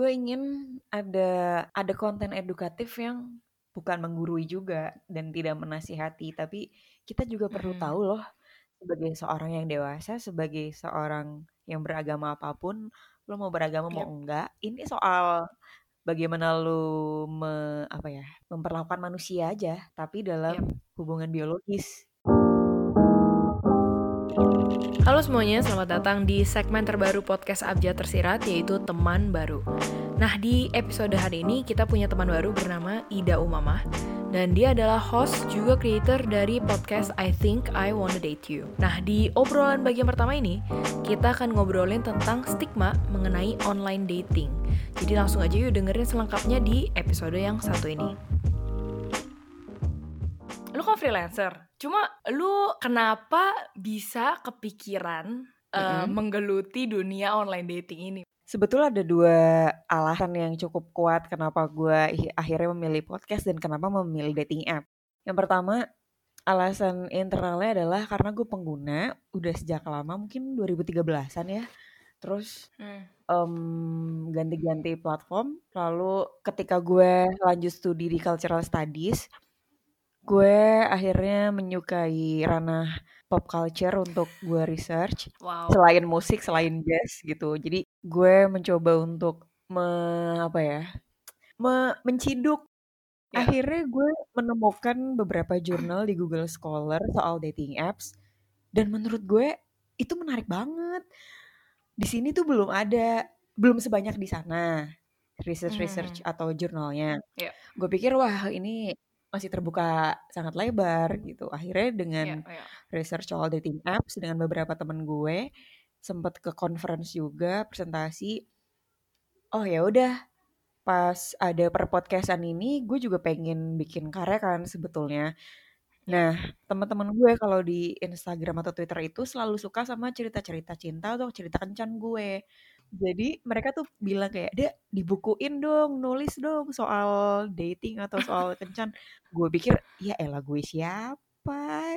gue ingin ada ada konten edukatif yang bukan menggurui juga dan tidak menasihati, tapi kita juga perlu Mm-mm. tahu loh sebagai seorang yang dewasa, sebagai seorang yang beragama apa pun, lo mau beragama mau Yep. enggak, ini soal bagaimana lu me, apa ya, memperlakukan manusia aja, tapi dalam Yep. hubungan biologis. Halo semuanya, selamat datang di segmen terbaru podcast Abjad Tersirat yaitu Teman Baru. Nah, di episode hari ini kita punya teman baru bernama Ida Umamah dan dia adalah host juga creator dari podcast I Think I Wanna Date You. Nah, di obrolan bagian pertama ini kita akan ngobrolin tentang stigma mengenai online dating. Jadi langsung aja yuk dengerin selengkapnya di episode yang satu ini. Freelancer, cuma lu kenapa bisa kepikiran uh, Mm-mm. menggeluti dunia online dating ini? Sebetulnya ada dua alasan yang cukup kuat kenapa gue akhirnya memilih podcast dan kenapa memilih dating app. Yang pertama, alasan internalnya adalah karena gue pengguna udah sejak lama, mungkin 2013-an ya. Terus Hmm. ganti-ganti platform. Lalu ketika gue lanjut studi di cultural studies, gue akhirnya menyukai ranah pop culture untuk gue research Wow. selain musik, selain jazz gitu. Jadi gue mencoba untuk me, apa ya, me- menciduk. Ya. Akhirnya gue menemukan beberapa jurnal di Google Scholar soal dating apps dan menurut gue itu menarik banget. Di sini tuh belum ada, belum sebanyak di sana research-research atau jurnalnya. Ya. Gue pikir wah ini masih terbuka sangat lebar gitu. Akhirnya dengan Ya, ya. research soal dating apps dengan beberapa temen gue sempat ke conference juga presentasi oh ya udah pas ada per podcastan ini gue juga pengen bikin karya kan sebetulnya nah teman-teman gue kalau di Instagram atau Twitter itu selalu suka sama cerita-cerita cinta atau cerita kencan gue jadi mereka tuh bilang kayak dek dibukuin dong nulis dong soal dating atau soal kencan gue pikir ya elah gue siapa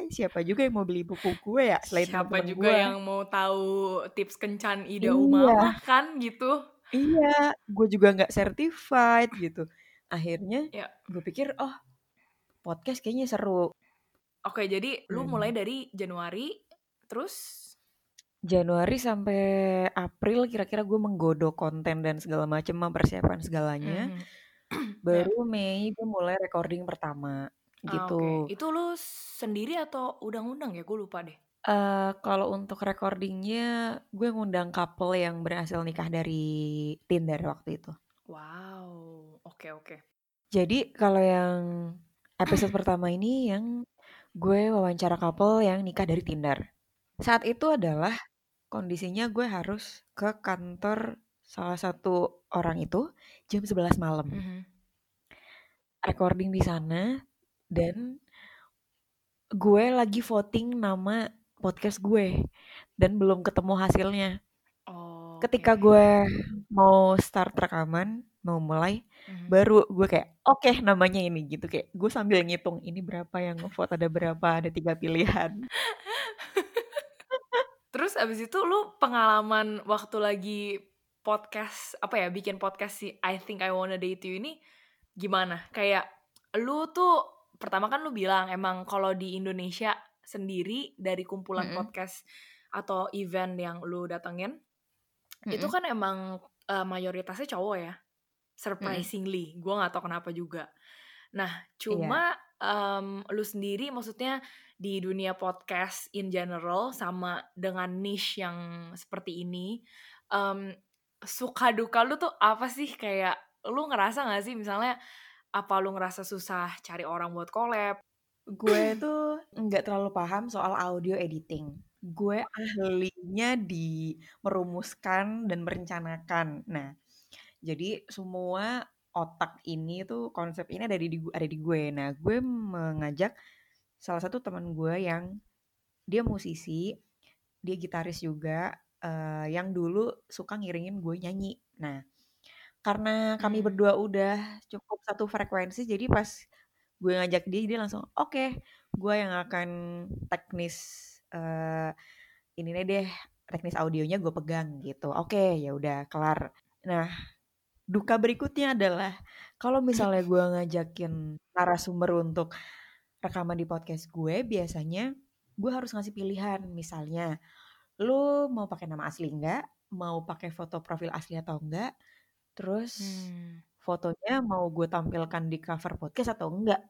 siapa juga yang mau beli buku gue ya selain Siapa juga gue yang mau tahu tips kencan Ida Iya. Umamah kan gitu? iya gue juga nggak certified gitu akhirnya Ya. gue pikir oh podcast kayaknya seru Oke, jadi lu Hmm. mulai dari Januari, terus Januari sampai April kira-kira gue menggodok konten dan segala macam mempersiapkan segalanya Mhm. baru Mei gue mulai recording pertama Ah, gitu oke. Itu lu sendiri atau undang-undang ya? Gue lupa deh. Eh, kalau untuk recordingnya gue ngundang couple yang berhasil nikah dari Tinder waktu itu Wow, oke oke. Jadi kalau yang episode pertama ini yang gue wawancara couple yang nikah dari Tinder. Saat itu adalah kondisinya gue harus ke kantor salah satu orang itu jam 11 malam. Mhm. Recording di sana dan gue lagi voting nama podcast gue dan belum ketemu hasilnya. Oh, Ketika oke. gue mau start rekaman, mau mulai, Mhm. baru gue kayak oke namanya ini gitu kayak gue sambil ngitung ini berapa yang ngevote ada berapa ada tiga pilihan Terus abis itu lu pengalaman waktu lagi podcast apa ya bikin podcast si I Think I Wanna Date You ini gimana? Kayak lu tuh pertama kan lu bilang emang kalau di Indonesia sendiri dari kumpulan Mm-mm. podcast atau event yang lu datengin itu Mm-mm. kan emang eh, mayoritasnya cowok ya surprisingly gue nggak tahu kenapa juga nah cuma em, lu sendiri maksudnya di dunia podcast in general sama dengan niche yang seperti ini em, suka duka lu tuh apa sih? Kayak lu ngerasa gak sih? Misalnya apa lu ngerasa susah cari orang buat collab? Gue tuh nggak terlalu paham soal audio editing. Gue ahlinya di merumuskan dan merencanakan. Nah jadi semua otak ini tuh konsep ini ada di ada di gue. Nah gue mengajak salah satu teman gue yang dia musisi dia gitaris juga eh, yang dulu suka ngiringin gue nyanyi. Nah karena kami Hmm. berdua udah cukup satu frekuensi jadi pas gue ngajak dia dia langsung oke gue yang akan teknis eh ini deh teknis audionya gue pegang gitu. Oke ya udah kelar. Nah duka berikutnya adalah kalau misalnya gue ngajakin narasumber untuk rekaman di podcast gue, biasanya gue harus ngasih pilihan. Misalnya, lu mau pakai nama asli enggak? Mau pakai foto profil asli atau enggak? Terus Hmm. fotonya mau gue tampilkan di cover podcast atau enggak?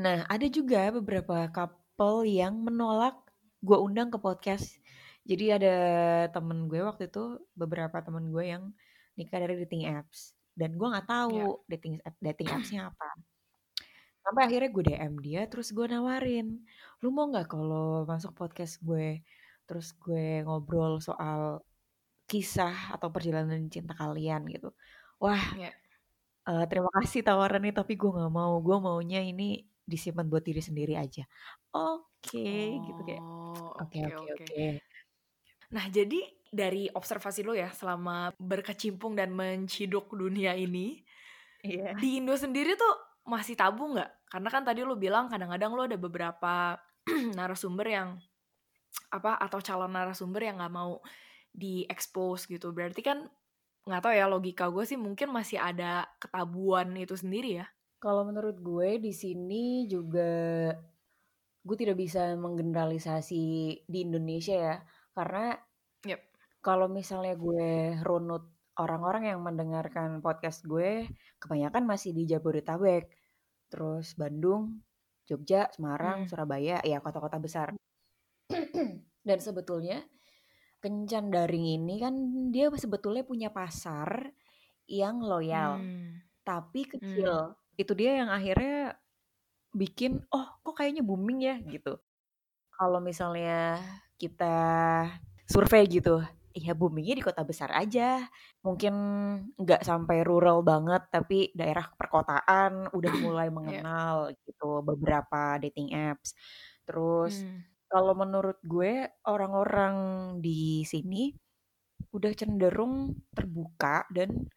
Nah, ada juga beberapa couple yang menolak gue undang ke podcast. Jadi ada temen gue waktu itu beberapa temen gue yang nikah dari dating apps dan gue nggak tahu Ya. dating app dating appsnya apa. Sampai akhirnya gue DM dia terus gue nawarin, lu mau nggak kalau masuk podcast gue terus gue ngobrol soal kisah atau perjalanan cinta kalian gitu. Wah, Ya. eh, terima kasih tawarannya tapi gue nggak mau. Gue maunya ini disimpan buat diri sendiri aja. Oke, gitu kayak. Oh, Oke, oke oke, oke. oke. Nah, jadi dari observasi lo ya selama berkecimpung dan menciduk dunia ini, Iya. di Indo sendiri tuh masih tabu nggak? Karena kan tadi lo bilang kadang-kadang lo ada beberapa narasumber yang apa atau calon narasumber yang nggak mau diekspos gitu. Berarti kan nggak tahu ya logika gue sih mungkin masih ada ketabuan itu sendiri ya. Kalau menurut gue di sini juga gue tidak bisa menggeneralisasi di Indonesia ya, karena Yep. kalau misalnya gue runut orang-orang yang mendengarkan podcast gue, kebanyakan masih di Jabodetabek, terus Bandung, Jogja, Semarang, Hmm. Surabaya, ya kota-kota besar. Dan sebetulnya kencan daring ini kan dia sebetulnya punya pasar yang loyal, Hmm. tapi Hmm. kecil. Itu dia yang akhirnya bikin, oh kok kayaknya booming ya gitu. Kalau misalnya kita survei gitu, ya boomingnya di kota besar aja. Mungkin nggak sampai rural banget, tapi daerah perkotaan udah mulai Iya. mengenal gitu beberapa dating apps. Terus Hmm. kalau menurut gue orang-orang di sini udah cenderung terbuka dan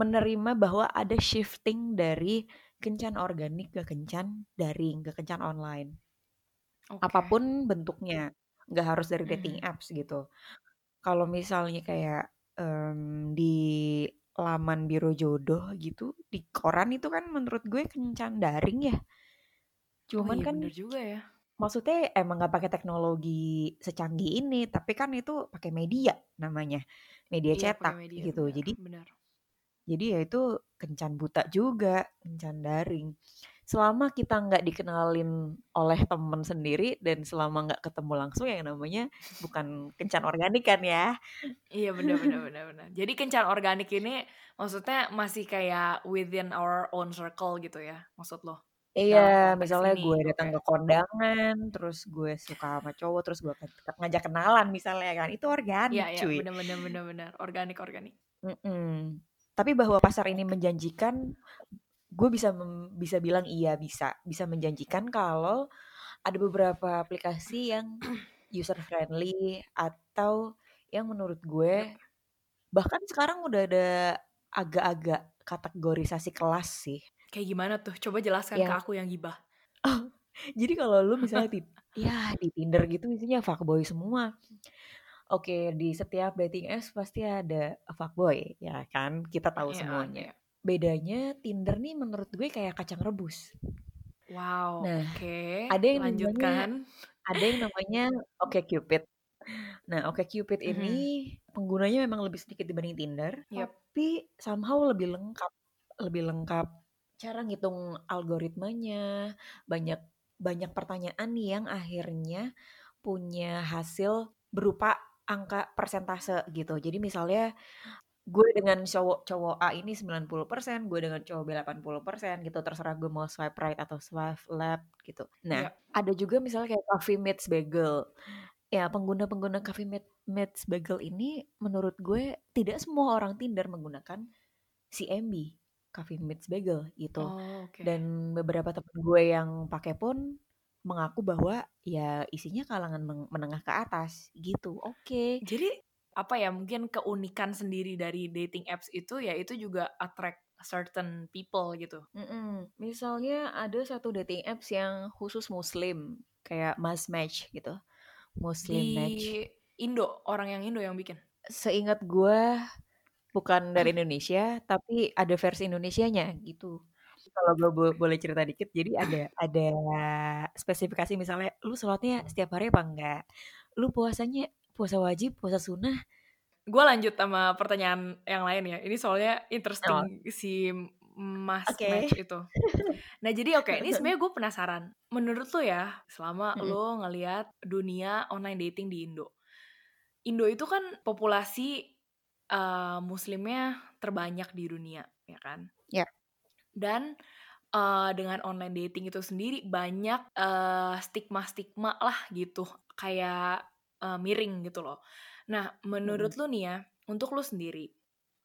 menerima bahwa ada shifting dari kencan organik ke kencan daring, ke kencan online. Oke. Apa pun bentuknya, nggak harus dari dating Mhm. apps gitu. Kalau misalnya kayak em, di laman biro jodoh gitu, di koran itu kan menurut gue kencan daring ya. Oh Cuman iya kan bener juga ya. maksudnya emang nggak pakai teknologi secanggih ini, tapi kan itu pakai media namanya, media Iya cetak media gitu. benar Jadi benar. jadi ya itu kencan buta juga, kencan daring. Selama kita nggak dikenalin oleh temen sendiri dan selama nggak ketemu langsung yang namanya bukan kencan organik kan ya. Iya benar benar benar benar. Jadi kencan organik ini maksudnya masih kayak within our own circle gitu ya maksud lo? Iya, misalnya gue oke. datang ke kondangan, terus gue suka sama cowok, terus gue ke- ngajak kenalan misalnya kan, itu Iya organik iya cuy. benar benar benar benar organik organik. Mm-mm. Tapi bahwa pasar ini menjanjikan, gue bisa bisa bilang iya bisa, bisa menjanjikan kalau ada beberapa aplikasi yang user friendly atau yang menurut gue Yep. bahkan sekarang udah ada agak-agak kategorisasi kelas sih. Kayak gimana tuh? Coba jelaskan ke Yang aku yang gibah. jadi kalau lu misalnya di ya di Tinder gitu isinya fuckboy semua. Oke, di setiap dating apps pasti ada fuckboy, ya kan? Kita tahu Iya semuanya. iya. Bedanya Tinder nih menurut gue kayak kacang rebus. Wow Nah, oke ada yang namanya lanjutkan. ada yang namanya Oke Cupid. Nah, Oke Cupid Mhm. ini penggunanya memang lebih sedikit dibanding Tinder, Yep. tapi somehow lebih lengkap, lebih lengkap. Cara ngitung algoritmanya, banyak banyak pertanyaan yang akhirnya punya hasil berupa angka persentase gitu. Jadi misalnya gue dengan cowok cowok A ini 90%, gue dengan cowok B 80% gitu. Terserah gue mau swipe right atau swipe left gitu. Nah, Iya. ada juga misalnya kayak Coffee Meets Bagel. Ya, pengguna-pengguna Coffee Meet- Meets Bagel ini menurut gue tidak semua orang Tinder menggunakan CMB, Coffee Meets Bagel gitu. Oh oke. Dan beberapa temen gue yang pakai pun mengaku bahwa ya isinya kalangan menengah ke atas gitu. Oke. Jadi apa ya mungkin keunikan sendiri dari dating apps itu ya itu juga attract certain people gitu. Mm-mm. Misalnya ada satu dating apps yang khusus Muslim, kayak Mas Match gitu. Muslim Match. Di Indo orang yang Indo yang bikin. Seingat gue bukan dari Indonesia, tapi ada versi Indonesianya gitu. Kalau gue bo boleh cerita dikit, jadi ada ada spesifikasi misalnya, lu sholatnya setiap hari apa enggak? Lu puasanya puasa wajib, puasa sunnah? Gue lanjut sama pertanyaan yang lain ya. Ini soalnya Oh. interesting si Mas Oke. Match itu. Nah jadi oke, ini sebenarnya gue penasaran. Menurut lo ya, selama Mhm. lo ngelihat dunia online dating di Indo, Indo itu kan populasi uh, muslimnya terbanyak di dunia, ya kan? Ya. Dan uh, dengan online dating itu sendiri banyak uh, stigma-stigma lah gitu, kayak uh, miring gitu loh. Nah, menurut lu nih ya, untuk lu sendiri,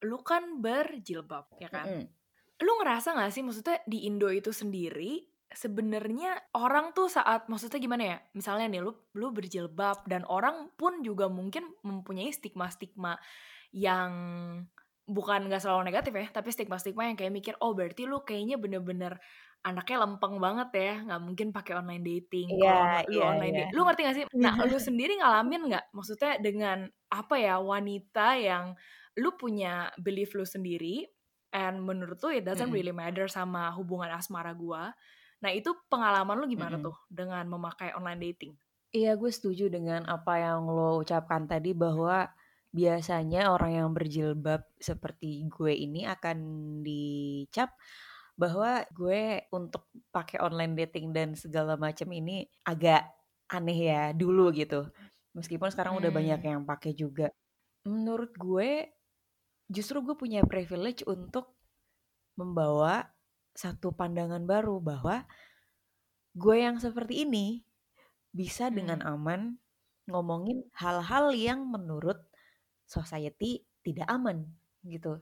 lu kan berjilbab, ya kan? Mhm. Lu ngerasa gak sih maksudnya di Indo itu sendiri sebenarnya orang tuh saat maksudnya gimana ya? Misalnya nih lu lu berjilbab dan orang pun juga mungkin mempunyai stigma-stigma yang bukan gak selalu negatif ya, tapi stigma-stigma yang kayak mikir, oh berarti lu kayaknya bener-bener anaknya lempeng banget ya, nggak mungkin pakai online dating. Iya, Kalau lu iya, online iya. dating, lu ngerti gak sih? Nah, lu sendiri ngalamin nggak? Maksudnya dengan apa ya wanita yang lu punya belief lu sendiri, and menurut lu it doesn't Mhm. really matter sama hubungan asmara gua. Nah itu pengalaman lu gimana Mhm. tuh dengan memakai online dating? Iya, gue setuju dengan apa yang lo ucapkan tadi bahwa biasanya orang yang berjilbab seperti gue ini akan dicap bahwa gue untuk pakai online dating dan segala macam ini agak aneh ya dulu gitu. Meskipun sekarang udah banyak Hmm. yang pakai juga. Menurut gue justru gue punya privilege untuk membawa satu pandangan baru bahwa gue yang seperti ini bisa dengan Hmm. aman ngomongin hal-hal yang menurut society tidak aman gitu.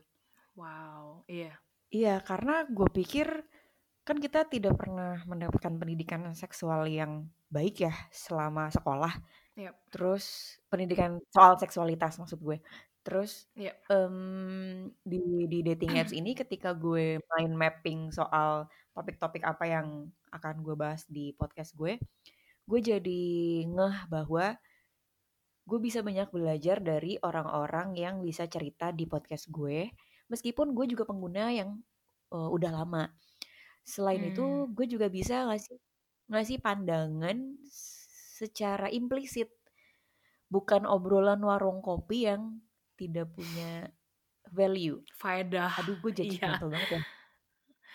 Wow, iya. Iya, karena gue pikir kan kita tidak pernah mendapatkan pendidikan seksual yang baik ya selama sekolah. Yep. Terus pendidikan soal seksualitas maksud gue. Terus Yep. em, di di dating apps ini ketika gue main mapping soal topik-topik apa yang akan gue bahas di podcast gue, gue jadi ngeh bahwa gue bisa banyak belajar dari orang-orang yang bisa cerita di podcast gue, meskipun gue juga pengguna yang uh, udah lama. Selain itu, Hmm. gue juga bisa ngasih ngasih pandangan secara implisit, bukan obrolan warung kopi yang tidak punya value. Faedah. Aduh, gue jadi Iya. judgmental banget ya.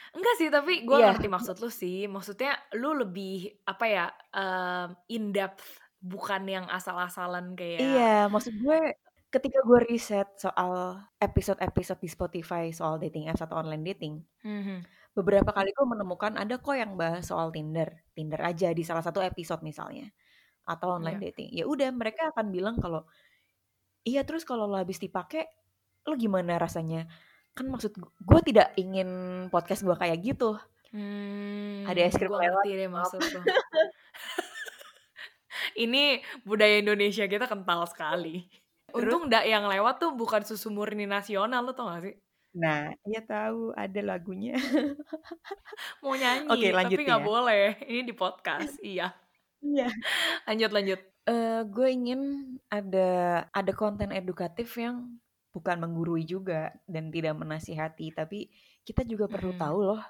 Enggak sih, tapi gue Iya. ngerti maksud lu sih. Maksudnya lu lebih apa ya em, in depth, bukan yang asal-asalan kayak. Iya, maksud gue ketika gue riset soal episode-episode di Spotify soal dating apps atau online dating, Mhm. beberapa kali gue menemukan ada kok yang bahas soal Tinder, Tinder aja di salah satu episode misalnya, atau online Iya. dating. Ya udah, mereka akan bilang kalau iya terus kalau lo habis dipakai, lo gimana rasanya? Kan maksud gue, tidak ingin podcast gue kayak gitu. Hmm, Ada es krim lewat, deh maaf. maksud. Ini budaya Indonesia kita kental sekali. Terus? Untung ndak yang lewat tuh bukan susu murni nasional, lu tau gak sih? Nah, iya tahu ada lagunya. Mau nyanyi, Oke, lanjut tapi nggak ya. boleh. Ini di podcast, iya. Iya. Lanjut, lanjut. Eh, gue ingin ada ada konten edukatif yang bukan menggurui juga dan tidak menasihati, tapi kita juga perlu Mm-mm. tahu loh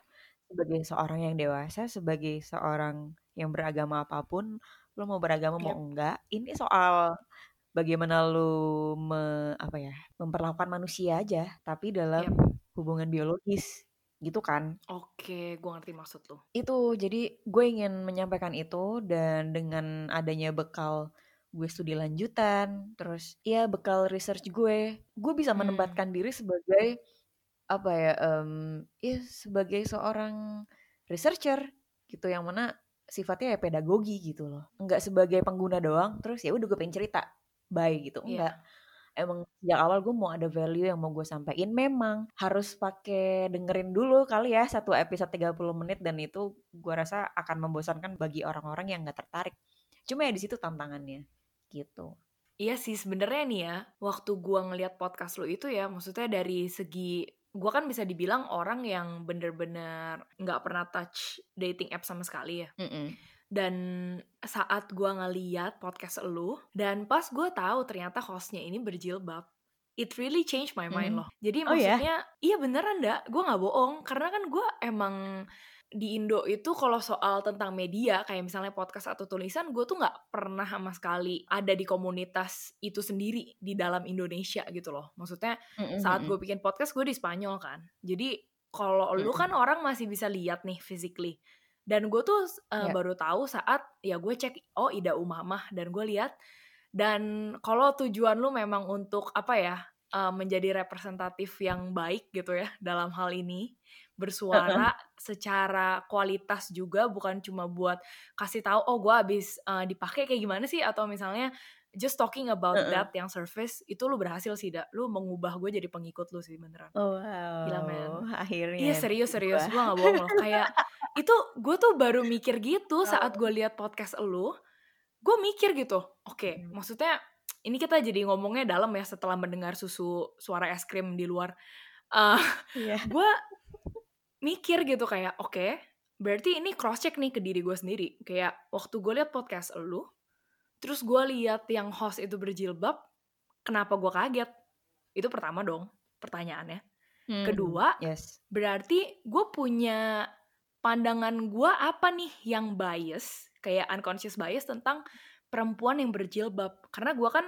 sebagai seorang yang dewasa, sebagai seorang yang beragama apa pun, lo mau beragama mau Yep. enggak, ini soal bagaimana lu me, apa ya, memperlakukan manusia aja, tapi dalam Yep. hubungan biologis, gitu kan? Oke, gue ngerti maksud lu. Itu, jadi gue ingin menyampaikan itu dan dengan adanya bekal gue studi lanjutan, terus ya bekal research gue, gue bisa Hmm. menempatkan diri sebagai apa ya, em, ya sebagai seorang researcher gitu yang mana sifatnya ya pedagogi gitu loh, nggak sebagai pengguna doang, terus ya udah gue pengen cerita, bye gitu, Iya. enggak. Emang sejak awal gue mau ada value yang mau gue sampaikan, memang harus pakai dengerin dulu kali ya satu episode 30 menit dan itu gue rasa akan membosankan bagi orang-orang yang nggak tertarik. Cuma ya di situ tantangannya, gitu. Iya sih sebenarnya nih ya, waktu gua ngeliat podcast lu itu ya, maksudnya dari segi gua kan bisa dibilang orang yang bener-bener nggak pernah touch dating app sama sekali ya. Mm-mm. Dan saat gua ngeliat podcast lu, dan pas gua tahu ternyata hostnya ini berjilbab, it really changed my mind Mhm. loh. Jadi Oh ya? maksudnya iya beneran dah, gue nggak bohong karena kan gue emang di Indo itu kalau soal tentang media kayak misalnya podcast atau tulisan gue tuh nggak pernah sama sekali ada di komunitas itu sendiri di dalam Indonesia gitu loh. Maksudnya saat gue bikin podcast gue di Spanyol kan. Jadi kalau lu Mhm. kan orang masih bisa lihat nih physically. Dan gue tuh uh, Ya. baru tahu saat ya gue cek oh Ida Umamah dan gue lihat dan kalau tujuan lu memang untuk apa ya uh, menjadi representatif yang baik gitu ya dalam hal ini bersuara secara kualitas juga bukan cuma buat kasih tahu oh gue habis uh, dipakai kayak gimana sih atau misalnya just talking about Heeh. that yang surface itu lu berhasil sih dak lu mengubah gue jadi pengikut lu sih beneran Oh, Gila, men. wow. Akhirnya Iya serius serius gue gak bohong loh kayak itu gue tuh baru mikir gitu saat gue lihat podcast lu gue mikir gitu oke Hmm. maksudnya ini kita jadi ngomongnya dalam ya setelah mendengar susu suara es krim di luar Eh Iya. gue mikir gitu kayak oke berarti ini cross check nih ke diri gue sendiri kayak waktu gue lihat podcast lu terus gue lihat yang host itu berjilbab kenapa gue kaget itu pertama dong pertanyaannya Hmm. Kedua, Yes. berarti gue punya pandangan gue apa nih yang bias kayak unconscious bias tentang perempuan yang berjilbab karena gue kan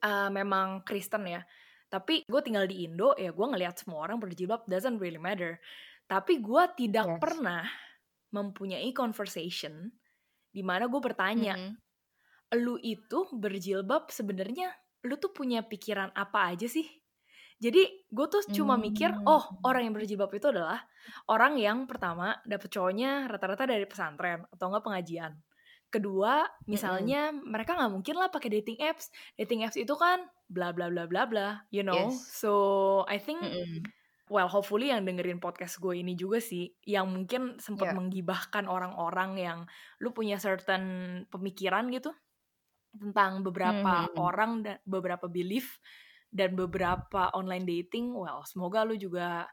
uh, memang Kristen ya tapi gue tinggal di Indo ya gue ngelihat semua orang berjilbab doesn't really matter tapi gue tidak Yes. pernah mempunyai conversation di mana gue bertanya Mhm. lu itu berjilbab sebenarnya lu tuh punya pikiran apa aja sih jadi gue tuh cuma mikir Hmm. oh orang yang berjilbab itu adalah orang yang pertama dapet cowoknya rata-rata dari pesantren atau enggak pengajian kedua misalnya mereka nggak mungkin lah pakai dating apps dating apps itu kan bla bla bla bla bla you know Yes. so I think Mhm. Well hopefully yang dengerin podcast gue ini juga sih yang mungkin sempat Yeah. menggibahkan orang-orang yang lu punya certain pemikiran gitu tentang beberapa Mhm. orang dan beberapa belief dan beberapa online dating well semoga lu juga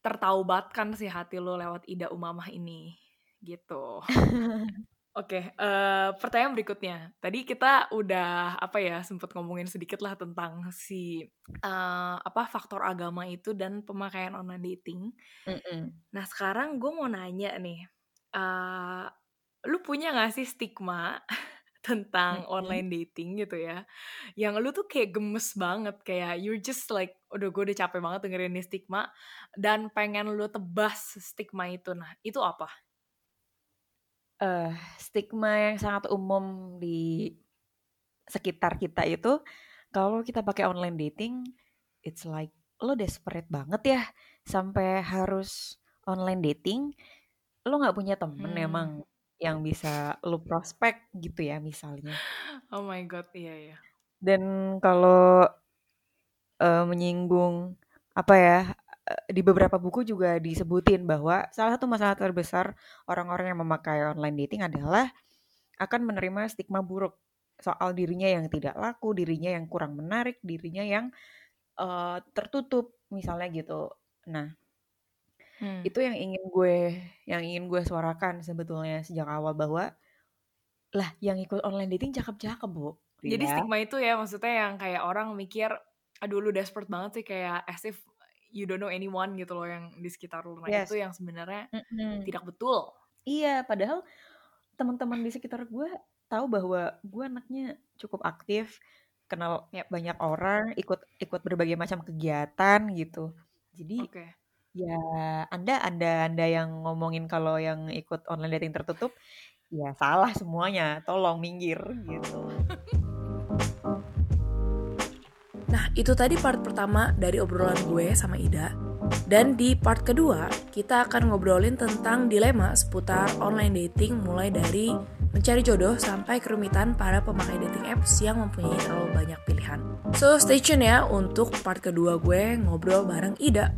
tertaubatkan sih hati lu lewat Ida Umamah ini gitu Oke, eh, pertanyaan berikutnya. Tadi kita udah apa ya sempat ngomongin sedikit lah tentang si eh, apa faktor agama itu dan pemakaian online dating. Mhm. Nah sekarang gue mau nanya nih, eh, lu punya gak sih stigma tentang Mhm. online dating gitu ya? Yang lu tuh kayak gemes banget, kayak you're just like, udah gue udah capek banget dengerin nih stigma dan pengen lu tebas stigma itu. Nah itu apa? Eh, stigma yang sangat umum di sekitar kita itu kalau kita pakai online dating, it's like lo desperate banget ya sampai harus online dating. Lo nggak punya temen Hmm. emang yang bisa lo prospek gitu ya misalnya. Oh my god, iya iya. Dan kalau eh, menyinggung apa ya di beberapa buku juga disebutin bahwa salah satu masalah terbesar orang-orang yang memakai online dating adalah akan menerima stigma buruk soal dirinya yang tidak laku, dirinya yang kurang menarik, dirinya yang eh, tertutup misalnya gitu. Nah, Hmm. itu yang ingin gue yang ingin gue suarakan sebetulnya sejak awal bahwa lah yang ikut online dating cakep-cakep, Bu. Jadi Ya. stigma itu ya maksudnya yang kayak orang mikir aduh lu desperate banget sih kayak as if you don't know anyone gitu loh yang di sekitar lu. Nah, Yes. itu yang sebenarnya Mm-mm. tidak betul. Iya, padahal teman-teman di sekitar gue tahu bahwa gue anaknya cukup aktif, kenal Yep. banyak orang, ikut ikut berbagai macam kegiatan gitu. Jadi Oke. ya Anda Anda Anda yang ngomongin kalau yang ikut online dating tertutup, ya salah semuanya. Tolong minggir gitu. Nah, itu tadi part pertama dari obrolan gue sama Ida. Dan di part kedua, kita akan ngobrolin tentang dilema seputar online dating mulai dari mencari jodoh sampai kerumitan para pemakai dating apps yang mempunyai terlalu banyak pilihan. So, stay tune ya untuk part kedua gue ngobrol bareng Ida.